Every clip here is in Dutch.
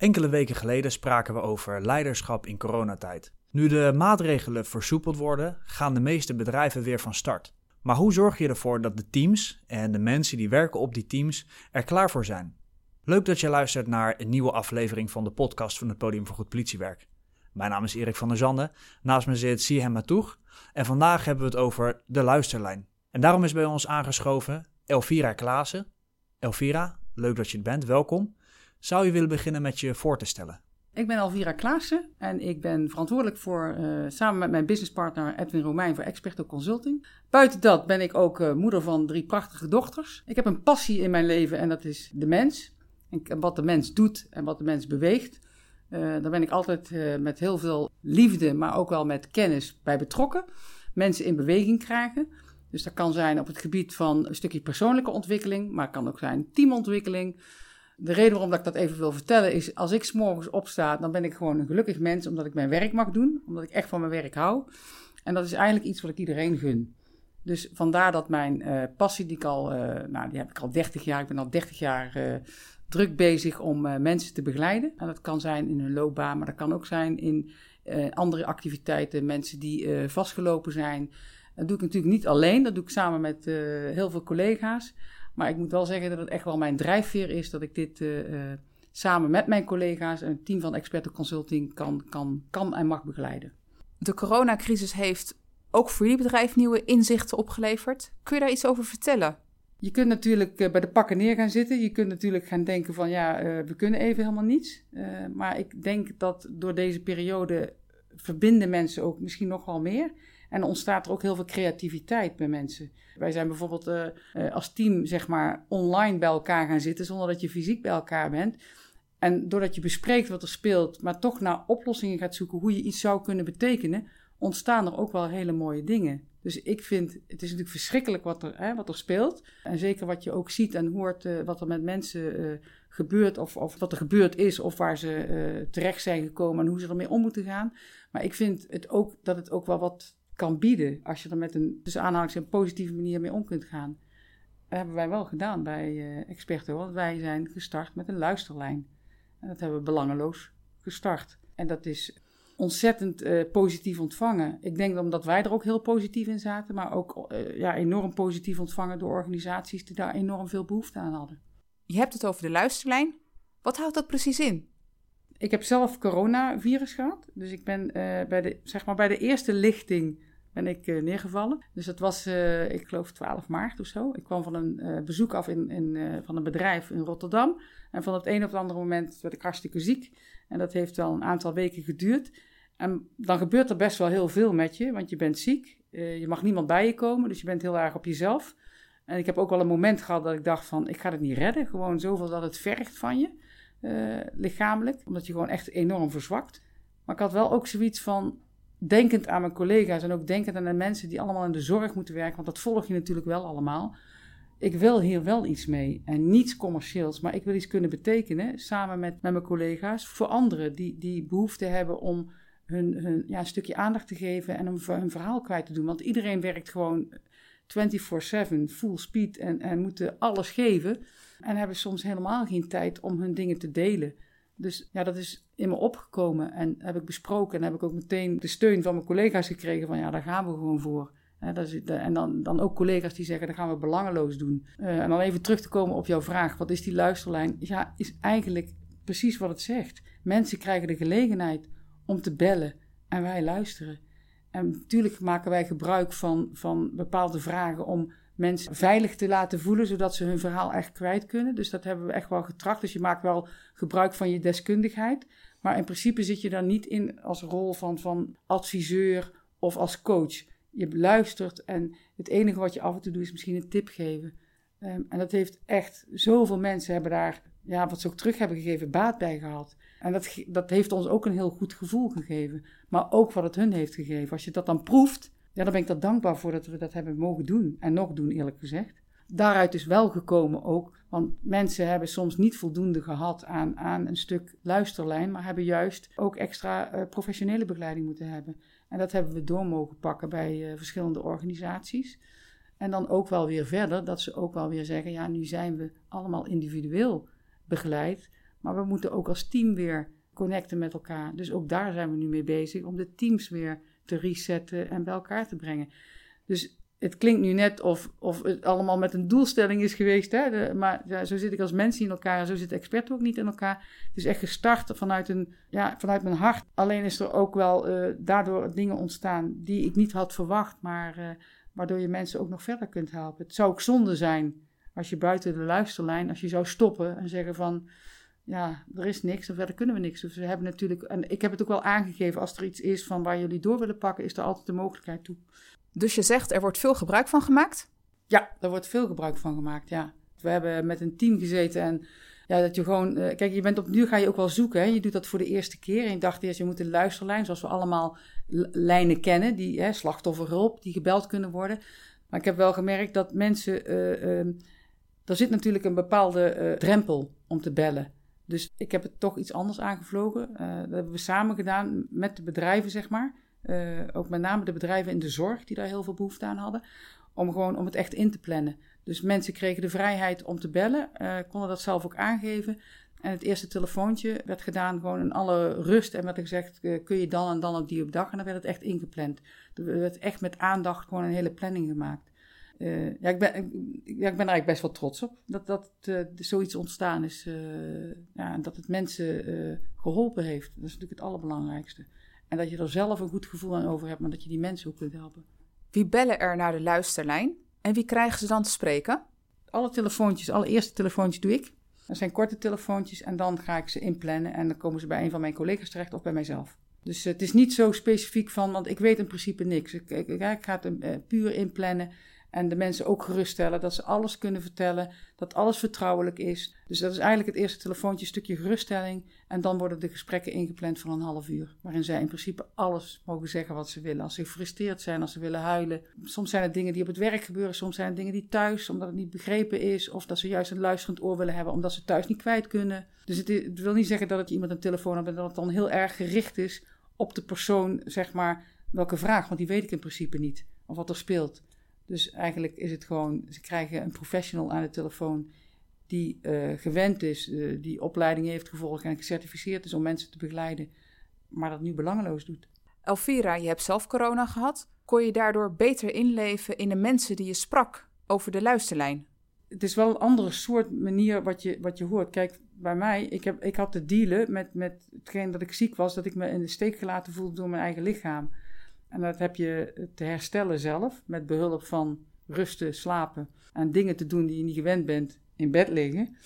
Enkele weken geleden spraken we over leiderschap in coronatijd. Nu de maatregelen versoepeld worden, gaan de meeste bedrijven weer van start. Maar hoe zorg je ervoor dat de teams en de mensen die werken op die teams er klaar voor zijn? Leuk dat je luistert naar een nieuwe aflevering van de podcast van het Podium voor Goed Politiewerk. Mijn naam is Erik van der Zanden, naast me zit Sihem Matoeg en vandaag hebben we het over de luisterlijn. En daarom is bij ons aangeschoven Elvira Klaassen. Elvira, leuk dat je het bent, welkom. Zou je willen beginnen met je voor te stellen? Ik ben Alvira Klaassen en ik ben verantwoordelijk voor, uh, samen met mijn businesspartner Edwin Romein, voor Experto Consulting. Buiten dat ben ik ook uh, moeder van drie prachtige dochters. Ik heb een passie in mijn leven en dat is de mens. En wat de mens doet en wat de mens beweegt. Uh, daar ben ik altijd met heel veel liefde, maar ook wel met kennis bij betrokken. Mensen in beweging krijgen. Dus dat kan zijn op het gebied van een stukje persoonlijke ontwikkeling, maar het kan ook zijn teamontwikkeling de reden waarom dat ik dat even wil vertellen is, als ik s'morgens opsta, dan ben ik gewoon een gelukkig mens omdat ik mijn werk mag doen, omdat ik echt van mijn werk hou. En dat is eigenlijk iets wat ik iedereen gun. Dus vandaar dat mijn uh, passie, die ik al, uh, nou, die heb ik al 30 jaar, ik ben al 30 jaar uh, druk bezig om mensen te begeleiden. En dat kan zijn in hun loopbaan, maar dat kan ook zijn in andere activiteiten, mensen die vastgelopen zijn. Dat doe ik natuurlijk niet alleen, dat doe ik samen met heel veel collega's. Maar ik moet wel zeggen dat het echt wel mijn drijfveer is dat ik dit uh, samen met mijn collega's en het team van Experten Consulting kan, kan, kan en mag begeleiden. De coronacrisis heeft ook voor jullie bedrijf nieuwe inzichten opgeleverd. Kun je daar iets over vertellen? Je kunt natuurlijk uh, bij de pakken neer gaan zitten. Je kunt natuurlijk gaan denken van ja, uh, we kunnen even helemaal niets. maar ik denk dat door deze periode verbinden mensen ook misschien nog wel meer. En ontstaat er ook heel veel creativiteit bij mensen. Wij zijn bijvoorbeeld uh, uh, als team zeg maar online bij elkaar gaan zitten zonder dat je fysiek bij elkaar bent. En doordat je bespreekt wat er speelt, maar toch naar oplossingen gaat zoeken hoe je iets zou kunnen betekenen, ontstaan er ook wel hele mooie dingen. Dus ik vind, het is natuurlijk verschrikkelijk wat er, hè, wat er speelt. En zeker wat je ook ziet en hoort, uh, wat er met mensen gebeurt, of, of wat er gebeurd is, of waar ze terecht zijn gekomen en hoe ze ermee om moeten gaan. Maar ik vind het ook, dat het ook wel wat kan bieden. Als je er met een, dus aanhalingstekens, een positieve manier mee om kunt gaan. Dat hebben wij wel gedaan bij uh, Experto. Want wij zijn gestart met een luisterlijn. En dat hebben we belangeloos gestart. En dat is ontzettend uh, positief ontvangen. Ik denk omdat wij er ook heel positief in zaten. Maar ook uh, ja, enorm positief ontvangen door organisaties die daar enorm veel behoefte aan hadden. Je hebt het over de luisterlijn. Wat houdt dat precies in? Ik heb zelf coronavirus gehad. Dus ik ben bij, de, zeg maar bij de eerste lichting ben ik uh, neergevallen. Dus dat was, uh, ik geloof, 12 maart of zo. Ik kwam van een uh, bezoek af in, in van een bedrijf in Rotterdam. En van het een op het andere moment werd ik hartstikke ziek. En dat heeft wel een aantal weken geduurd. En dan gebeurt er best wel heel veel met je, want je bent ziek. je mag niemand bij je komen, dus je bent heel erg op jezelf. En ik heb ook wel een moment gehad dat ik dacht van, ik ga het niet redden. Gewoon zoveel dat het vergt van je, lichamelijk. Omdat je gewoon echt enorm verzwakt. Maar ik had wel ook zoiets van, denkend aan mijn collega's en ook denkend aan de mensen die allemaal in de zorg moeten werken, want dat volg je natuurlijk wel allemaal. Ik wil hier wel iets mee en niets commercieels, maar ik wil iets kunnen betekenen samen met, met mijn collega's voor anderen die, die behoefte hebben om hun, hun ja, een stukje aandacht te geven en om hun verhaal kwijt te doen. Want iedereen werkt gewoon 24/7, full speed en, en moeten alles geven en hebben soms helemaal geen tijd om hun dingen te delen. Dus ja, dat is in me opgekomen en heb ik besproken en heb ik ook meteen de steun van mijn collega's gekregen van ja, daar gaan we gewoon voor. is, en dan, dan ook collega's die zeggen, dat gaan we belangeloos doen. Uh, en dan even terug te komen op jouw vraag, wat is die luisterlijn? Ja, is eigenlijk precies wat het zegt. Mensen krijgen de gelegenheid om te bellen en wij luisteren. En natuurlijk maken wij gebruik van, van bepaalde vragen om mensen veilig te laten voelen, zodat ze hun verhaal echt kwijt kunnen. Dus dat hebben we echt wel getracht. Dus je maakt wel gebruik van je deskundigheid. Maar in principe zit je daar niet in als rol van, van adviseur of als coach. Je luistert en het enige wat je af en toe doet is misschien een tip geven. Um, en dat heeft echt, zoveel mensen hebben daar, ja, wat ze ook terug hebben gegeven, baat bij gehad. En dat, dat heeft ons ook een heel goed gevoel gegeven. Maar ook wat het hun heeft gegeven. Als je dat dan proeft, ja, dan ben ik er dankbaar voor dat we dat hebben mogen doen. En nog doen, eerlijk gezegd. Daaruit is wel gekomen ook, want mensen hebben soms niet voldoende gehad aan, aan een stuk luisterlijn, maar hebben juist ook extra uh, professionele begeleiding moeten hebben. En dat hebben we door mogen pakken bij uh, verschillende organisaties. En dan ook wel weer verder, dat ze ook wel weer zeggen: ja, nu zijn we allemaal individueel begeleid. Maar we moeten ook als team weer connecten met elkaar. Dus ook daar zijn we nu mee bezig om de teams weer te resetten en bij elkaar te brengen. Dus het klinkt nu net of, of het allemaal met een doelstelling is geweest. Hè? maar ja, zo zit ik als mens in elkaar en zo zit expert ook niet in elkaar. Het is echt gestart vanuit, een, ja, vanuit mijn hart. Alleen is er ook wel uh, daardoor dingen ontstaan die ik niet had verwacht. Maar uh, waardoor je mensen ook nog verder kunt helpen. Het zou ook zonde zijn als je buiten de luisterlijn, als je zou stoppen en zeggen van ja, er is niks en verder kunnen we niks. Dus we hebben natuurlijk, en ik heb het ook wel aangegeven, als er iets is van waar jullie door willen pakken, is er altijd de mogelijkheid toe. Dus je zegt er wordt veel gebruik van gemaakt? Ja, er wordt veel gebruik van gemaakt, ja. We hebben met een team gezeten en ja, dat je gewoon, uh, kijk, je bent op nu ga je ook wel zoeken. Hè? Je doet dat voor de eerste keer. En je dacht eerst, je moet een luisterlijn, zoals we allemaal lijnen kennen, die hè, slachtofferhulp, die gebeld kunnen worden. Maar ik heb wel gemerkt dat mensen, uh, uh, er zit natuurlijk een bepaalde drempel om te bellen. Dus ik heb het toch iets anders aangevlogen. dat hebben we samen gedaan met de bedrijven, zeg maar. ook met name de bedrijven in de zorg, die daar heel veel behoefte aan hadden. Om gewoon om het echt in te plannen. Dus mensen kregen de vrijheid om te bellen, uh, konden dat zelf ook aangeven. En het eerste telefoontje werd gedaan gewoon in alle rust. En werd er gezegd, kun je dan en dan op die op dag? En dan werd het echt ingepland. Er werd echt met aandacht gewoon een hele planning gemaakt. Uh, ja, ik ben, ja, ik ben er eigenlijk best wel trots op dat, dat zoiets ontstaan is. ja, en dat het mensen geholpen heeft. Dat is natuurlijk het allerbelangrijkste. En dat je er zelf een goed gevoel aan over hebt, maar dat je die mensen ook kunt helpen. Wie bellen er naar de luisterlijn? En wie krijgen ze dan te spreken? Alle telefoontjes, alle eerste telefoontjes doe ik. Dat zijn korte telefoontjes en dan ga ik ze inplannen en dan komen ze bij een van mijn collega's terecht of bij mijzelf. Dus het is niet zo specifiek van, want ik weet in principe niks. Ik, ik, ik ga het puur inplannen en de mensen ook geruststellen dat ze alles kunnen vertellen, dat alles vertrouwelijk is. Dus dat is eigenlijk het eerste telefoontje, een stukje geruststelling. En dan worden de gesprekken ingepland van een half uur. Waarin zij in principe alles mogen zeggen wat ze willen. Als ze gefrustreerd zijn, als ze willen huilen. Soms zijn het dingen die op het werk gebeuren, soms zijn het dingen die thuis, omdat het niet begrepen is. Of dat ze juist een luisterend oor willen hebben, omdat ze thuis niet kwijt kunnen. Dus het, wil niet zeggen dat het iemand een telefoon heeft en dat het dan heel erg gericht is op de persoon, zeg maar, welke vraag. Want die weet ik in principe niet. Of wat er speelt. Dus eigenlijk is het gewoon, ze krijgen een professional aan de telefoon die uh, gewend is, uh, die opleiding heeft gevolgd en gecertificeerd is om mensen te begeleiden, maar dat nu belangeloos doet. Elvira, je hebt zelf corona gehad. Kon je daardoor beter inleven in de mensen die je sprak over de luisterlijn? Het is wel een andere soort manier wat je, wat je hoort. Kijk, bij mij, ik, heb, ik had te dealen met, met hetgeen dat ik ziek was, dat ik me in de steek gelaten voelde door mijn eigen lichaam. En dat heb je te herstellen zelf, met behulp van rusten, slapen en dingen te doen die je niet gewend bent, in bed liggen.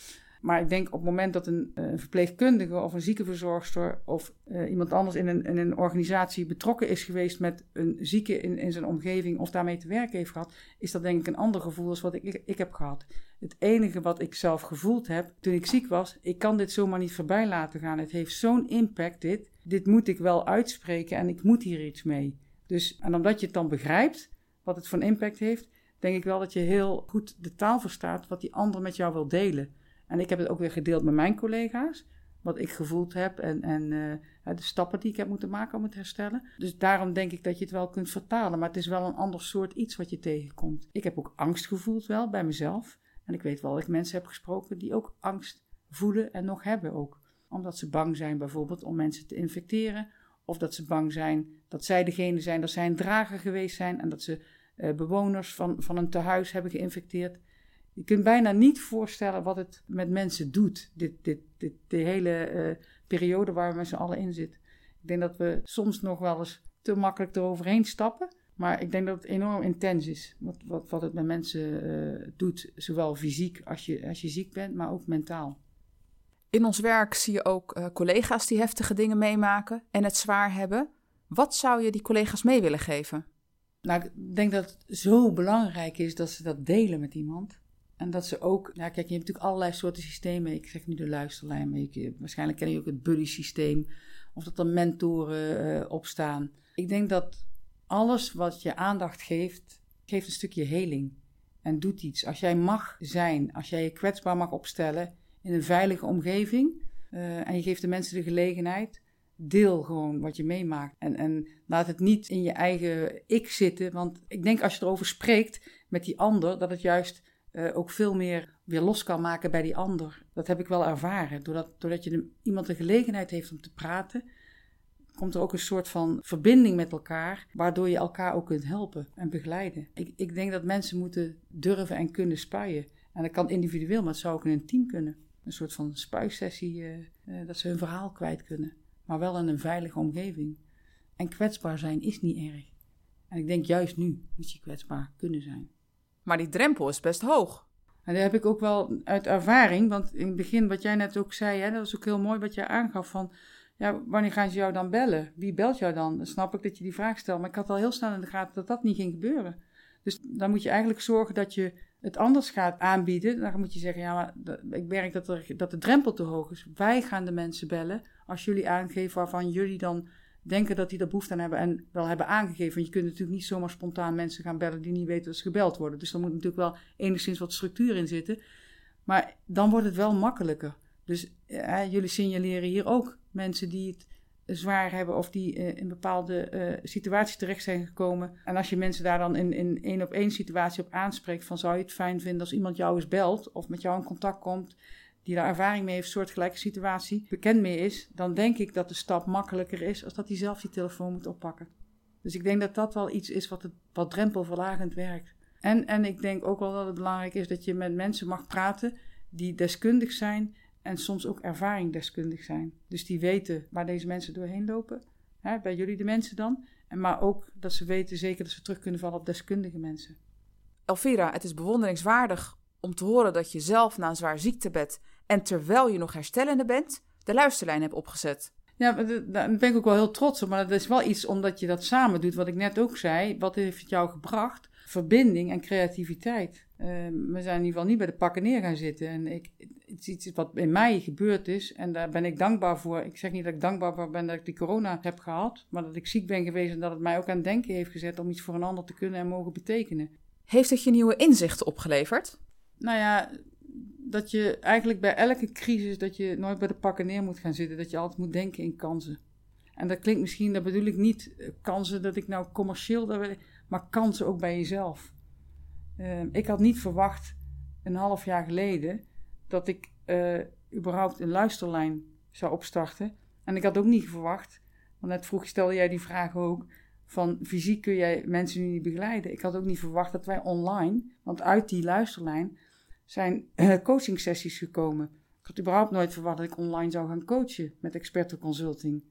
Maar ik denk op het moment dat een, eh, verpleegkundige of een ziekenverzorgster of uh, iemand anders in een, in een organisatie betrokken is geweest met een zieke in, in zijn omgeving of daarmee te werken heeft gehad, is dat denk ik een ander gevoel als wat ik, ik heb gehad. Het enige wat ik zelf gevoeld heb toen ik ziek was, ik kan dit zomaar niet voorbij laten gaan. Het heeft zo'n impact dit. Dit moet ik wel uitspreken en ik moet hier iets mee. Dus, en omdat je het dan begrijpt, wat het voor een impact heeft, denk ik wel dat je heel goed de taal verstaat wat die ander met jou wil delen. En ik heb het ook weer gedeeld met mijn collega's, wat ik gevoeld heb en, en uh, de stappen die ik heb moeten maken om het te herstellen. Dus daarom denk ik dat je het wel kunt vertalen, maar het is wel een ander soort iets wat je tegenkomt. Ik heb ook angst gevoeld wel bij mezelf. En ik weet wel dat ik mensen heb gesproken die ook angst voelen en nog hebben ook. Omdat ze bang zijn bijvoorbeeld om mensen te infecteren of dat ze bang zijn dat zij degene zijn, dat zij een drager geweest zijn en dat ze uh, bewoners van, van een tehuis hebben geïnfecteerd. Je kunt bijna niet voorstellen wat het met mensen doet, dit, dit, dit, de hele uh, periode waar we met z'n allen in zitten. Ik denk dat we soms nog wel eens te makkelijk eroverheen stappen. Maar ik denk dat het enorm intens is, wat, wat, wat het met mensen uh, doet. Zowel fysiek als je, als je ziek bent, maar ook mentaal. In ons werk zie je ook uh, collega's die heftige dingen meemaken en het zwaar hebben. Wat zou je die collega's mee willen geven? Nou, ik denk dat het zo belangrijk is dat ze dat delen met iemand. En dat ze ook, ja, kijk, je hebt natuurlijk allerlei soorten systemen. Ik zeg nu de luisterlijn, maar je, waarschijnlijk ken je ook het buddy-systeem. Of dat er mentoren uh, op staan. Ik denk dat alles wat je aandacht geeft, geeft een stukje heling. En doet iets. Als jij mag zijn, als jij je kwetsbaar mag opstellen in een veilige omgeving. Uh, en je geeft de mensen de gelegenheid. Deel gewoon wat je meemaakt. En, en laat het niet in je eigen ik zitten. Want ik denk als je erover spreekt met die ander, dat het juist eh, ook veel meer weer los kan maken bij die ander. Dat heb ik wel ervaren. Doordat, doordat je iemand de gelegenheid heeft om te praten, komt er ook een soort van verbinding met elkaar, waardoor je elkaar ook kunt helpen en begeleiden. Ik, ik denk dat mensen moeten durven en kunnen spuien. En dat kan individueel, maar het zou ook in een team kunnen. Een soort van spuisessie, uh, uh, dat ze hun verhaal kwijt kunnen. Maar wel in een veilige omgeving. En kwetsbaar zijn is niet erg. En ik denk juist nu moet je kwetsbaar kunnen zijn. Maar die drempel is best hoog. En dat heb ik ook wel uit ervaring. Want in het begin, wat jij net ook zei, hè, dat was ook heel mooi wat jij aangaf van... Ja, wanneer gaan ze jou dan bellen? Wie belt jou dan? Dan snap ik dat je die vraag stelt. Maar ik had al heel snel in de gaten dat dat niet ging gebeuren. Dus dan moet je eigenlijk zorgen dat je het anders gaat aanbieden. Dan moet je zeggen, ja, maar ik merk dat, dat de drempel te hoog is. Wij gaan de mensen bellen als jullie aangeven waarvan jullie dan denken dat die er behoefte aan hebben en wel hebben aangegeven. Want je kunt natuurlijk niet zomaar spontaan mensen gaan bellen die niet weten dat ze gebeld worden. Dus er moet natuurlijk wel enigszins wat structuur in zitten. Maar dan wordt het wel makkelijker. Dus eh, jullie signaleren hier ook mensen die het zwaar hebben of die uh, in bepaalde uh, situaties terecht zijn gekomen. En als je mensen daar dan in, in één op één situatie op aanspreekt, van zou je het fijn vinden als iemand jou eens belt of met jou in contact komt, die daar ervaring mee heeft, soortgelijke situatie, bekend mee is, dan denk ik dat de stap makkelijker is als dat hij zelf die telefoon moet oppakken. Dus ik denk dat dat wel iets is wat, het, wat drempelverlagend werkt. En, en ik denk ook wel dat het belangrijk is dat je met mensen mag praten die deskundig zijn en soms ook ervaringdeskundig zijn. Dus die weten waar deze mensen doorheen lopen. Hè, bij jullie de mensen dan. En maar ook dat ze weten zeker dat ze terug kunnen vallen op deskundige mensen. Elvira, het is bewonderingswaardig om te horen dat je zelf na een zwaar ziektebed en terwijl je nog herstellende bent, de luisterlijn hebt opgezet. Ja, daar ben ik ook wel heel trots op. Maar dat is wel iets omdat je dat samen doet. Wat ik net ook zei. Wat heeft het jou gebracht? Verbinding en creativiteit. Uh, we zijn in ieder geval niet bij de pakken neer gaan zitten. En ik, het is iets wat in mij gebeurd is. En daar ben ik dankbaar voor. Ik zeg niet dat ik dankbaar ben dat ik die corona heb gehad. Maar dat ik ziek ben geweest en dat het mij ook aan het denken heeft gezet om iets voor een ander te kunnen en mogen betekenen. Heeft het je nieuwe inzichten opgeleverd? Nou ja, dat je eigenlijk bij elke crisis dat je nooit bij de pakken neer moet gaan zitten. Dat je altijd moet denken in kansen. En dat klinkt misschien, dat bedoel ik niet eh, kansen dat ik nou commercieel, maar kansen ook bij jezelf. Uh, ik had niet verwacht een half jaar geleden dat ik uh, überhaupt een luisterlijn zou opstarten. En ik had ook niet verwacht, want net vroeg stelde jij die vraag ook, van fysiek kun jij mensen nu niet begeleiden. Ik had ook niet verwacht dat wij online, want uit die luisterlijn zijn uh, coaching sessies gekomen. Ik had überhaupt nooit verwacht dat ik online zou gaan coachen met experten consulting.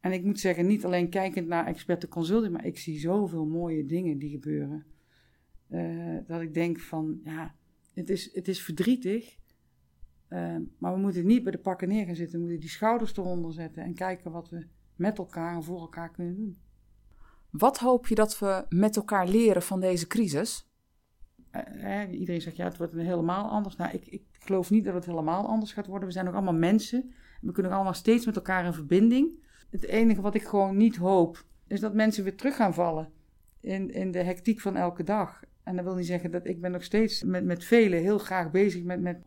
En ik moet zeggen, niet alleen kijkend naar experten consulting, maar ik zie zoveel mooie dingen die gebeuren. Uh, dat ik denk van, ja, het is, het is verdrietig, uh, maar we moeten niet bij de pakken neer gaan zitten. We moeten die schouders eronder zetten en kijken wat we met elkaar en voor elkaar kunnen doen. Wat hoop je dat we met elkaar leren van deze crisis? Uh, iedereen zegt ja, het wordt helemaal anders. Nou, ik, ik geloof niet dat het helemaal anders gaat worden. We zijn ook allemaal mensen. We kunnen allemaal steeds met elkaar in verbinding. Het enige wat ik gewoon niet hoop, is dat mensen weer terug gaan vallen in, in de hectiek van elke dag. En dat wil niet zeggen dat ik ben nog steeds met, met velen heel graag bezig met, met 100%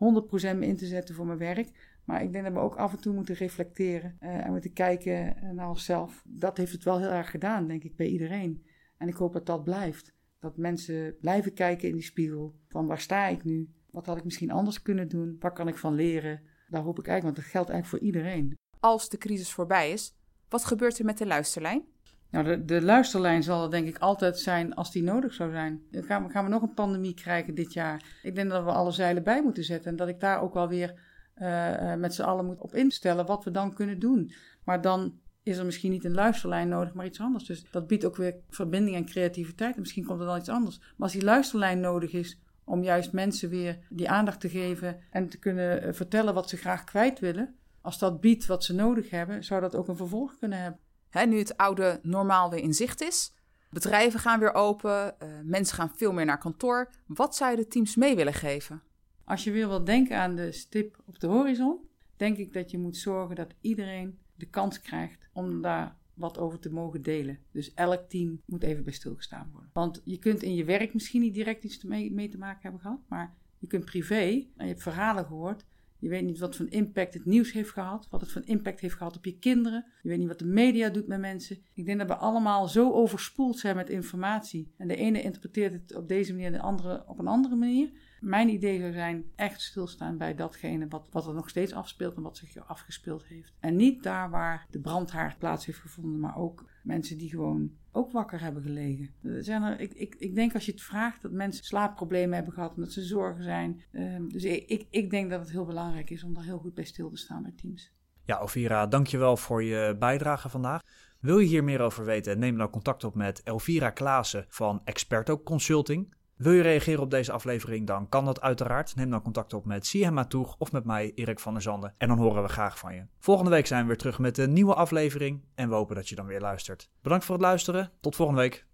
me in te zetten voor mijn werk. Maar ik denk dat we ook af en toe moeten reflecteren uh, en moeten kijken naar onszelf. Dat heeft het wel heel erg gedaan, denk ik, bij iedereen. En ik hoop dat dat blijft. Dat mensen blijven kijken in die spiegel. Van waar sta ik nu? Wat had ik misschien anders kunnen doen? Waar kan ik van leren? Daar hoop ik eigenlijk, want dat geldt eigenlijk voor iedereen. Als de crisis voorbij is, wat gebeurt er met de luisterlijn? Nou, de, luisterlijn zal er denk ik altijd zijn als die nodig zou zijn. Gaan we, gaan we nog een pandemie krijgen dit jaar. Ik denk dat we alle zeilen bij moeten zetten. En dat ik daar ook wel weer uh, met z'n allen moet op instellen wat we dan kunnen doen. Maar dan is er misschien niet een luisterlijn nodig, maar iets anders. Dus dat biedt ook weer verbinding en creativiteit. En misschien komt er dan iets anders. Maar als die luisterlijn nodig is om juist mensen weer die aandacht te geven en te kunnen eh, vertellen wat ze graag kwijt willen, als dat biedt wat ze nodig hebben, zou dat ook een vervolg kunnen hebben. Hè, nu het oude normaal weer in zicht is, bedrijven gaan weer open, uh, mensen gaan veel meer naar kantoor. Wat zou je de teams mee willen geven? Als je weer wilt denken aan de stip op de horizon, denk ik dat je moet zorgen dat iedereen de kans krijgt om daar wat over te mogen delen. Dus elk team moet even bij stilgestaan worden. Want je kunt in je werk misschien niet direct iets mee, mee te maken hebben gehad, maar je kunt privé, en je hebt verhalen gehoord, Je weet niet wat voor impact het nieuws heeft gehad, wat het voor impact heeft gehad op je kinderen. Je weet niet wat de media doet met mensen. Ik denk dat we allemaal zo overspoeld zijn met informatie. En de ene interpreteert het op deze manier en de andere op een andere manier. Mijn idee zou zijn echt stilstaan bij datgene wat, wat er nog steeds afspeelt en wat zich afgespeeld heeft. En niet daar waar de brandhaard plaats heeft gevonden, maar ook mensen die gewoon ook wakker hebben gelegen. Er ik, ik, ik denk als je het vraagt dat mensen slaapproblemen hebben gehad en dat ze zorgen zijn. Um, dus ik, ik, denk dat het heel belangrijk is om daar heel goed bij stil te staan bij teams. Ja, Elvira, dankjewel voor je bijdrage vandaag. Wil je hier meer over weten? Neem dan contact op met Elvira Klaassen van Experto Consulting. Wil je reageren op deze aflevering, dan kan dat uiteraard. Neem dan contact op met Siem Matoeg of met mij, Erik van der Zanden. En dan horen we graag van je. Volgende week zijn we weer terug met een nieuwe aflevering. En we hopen dat je dan weer luistert. Bedankt voor het luisteren. Tot volgende week.